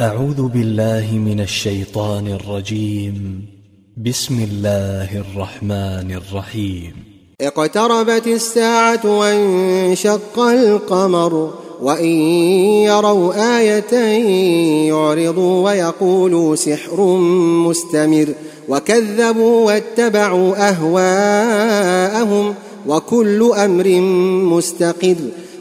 أعوذ بالله من الشيطان الرجيم. بسم الله الرحمن الرحيم. اقتربت الساعة وانشق القمر وإن يروا آية يعرضوا ويقولوا سحر مستمر. وكذبوا واتبعوا أهواءهم وكل أمر مستقر.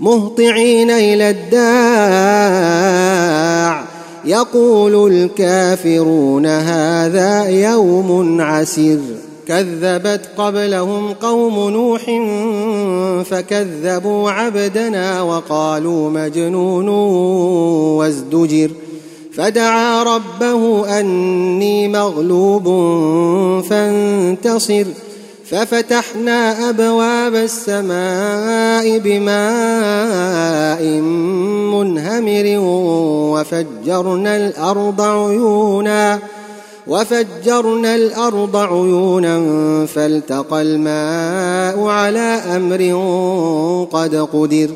مهطعين إلى الداع. يقول الكافرون هذا يوم عسر كذبت قبلهم قوم نوح فكذبوا عبدنا وقالوا مجنون وازدجر. فدعا ربه أني مغلوب فانتصر. ففتحنا أبواب السماء بماء منهمر وفجرنا الأرض عيونا وفجرنا الأرض عيونا فالتقى الماء على أمر قد قدر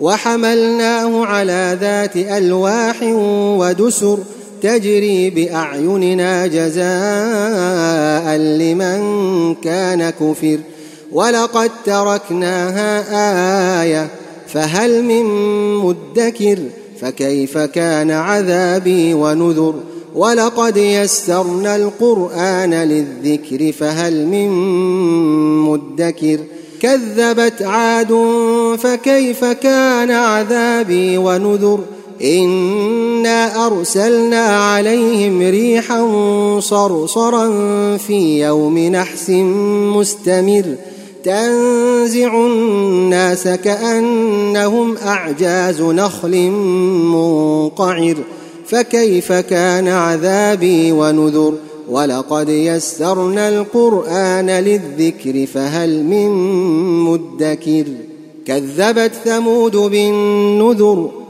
وحملناه على ذات ألواح ودسر تجري بأعيننا جزاء لمن كان كفر. ولقد تركناها آية فهل من مدكر؟ فكيف كان عذابي ونذر؟ ولقد يسرنا القرآن للذكر فهل من مدكر؟ كذبت عاد فكيف كان عذابي ونذر؟ إنا أرسلنا عليهم ريحا صرصرا في يوم نحس مستمر تنزع الناس كأنهم أعجاز نخل منقعر فكيف كان عذابي ونذر ولقد يسرنا القرآن للذكر فهل من مدكر كذبت ثمود بالنذر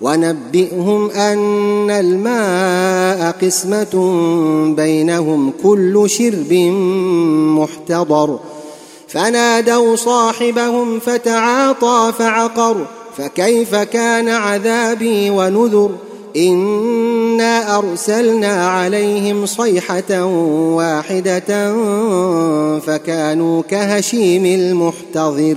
ونبئهم أن الماء قسمة بينهم كل شرب محتضر. فنادوا صاحبهم فتعاطى فعقر فكيف كان عذابي ونذر؟ إنا أرسلنا عليهم صيحة واحدة فكانوا كهشيم المحتضر.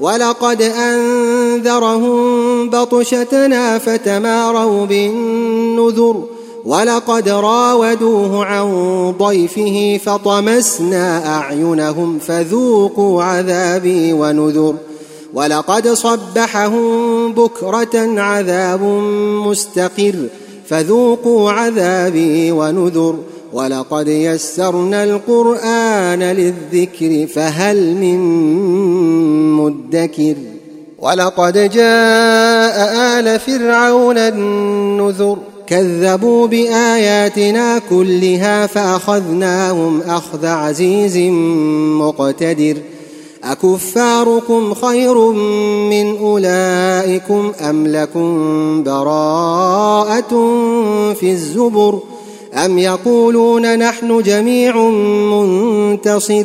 ولقد أنذرهم بطشتنا فتماروا بالنذر ولقد راودوه عن ضيفه فطمسنا أعينهم فذوقوا عذابي ونذر ولقد صبحهم بكرة عذاب مستقر فذوقوا عذابي ونذر ولقد يسرنا القرآن للذكر فهل من مدكر. ولقد جاء آل فرعون النذر. كذبوا بآياتنا كلها فأخذناهم أخذ عزيز مقتدر. أكفاركم خير من أولئكم أم لكم براءة في الزبر؟ أم يقولون نحن جميع منتصر؟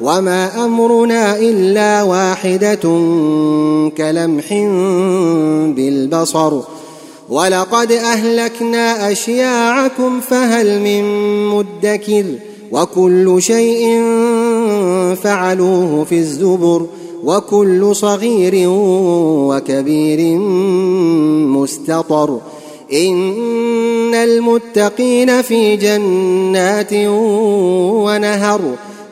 وما أمرنا إلا واحدة كلمح بالبصر ولقد أهلكنا أشياعكم فهل من مدكر وكل شيء فعلوه في الزبر وكل صغير وكبير مستطر إن المتقين في جنات ونهر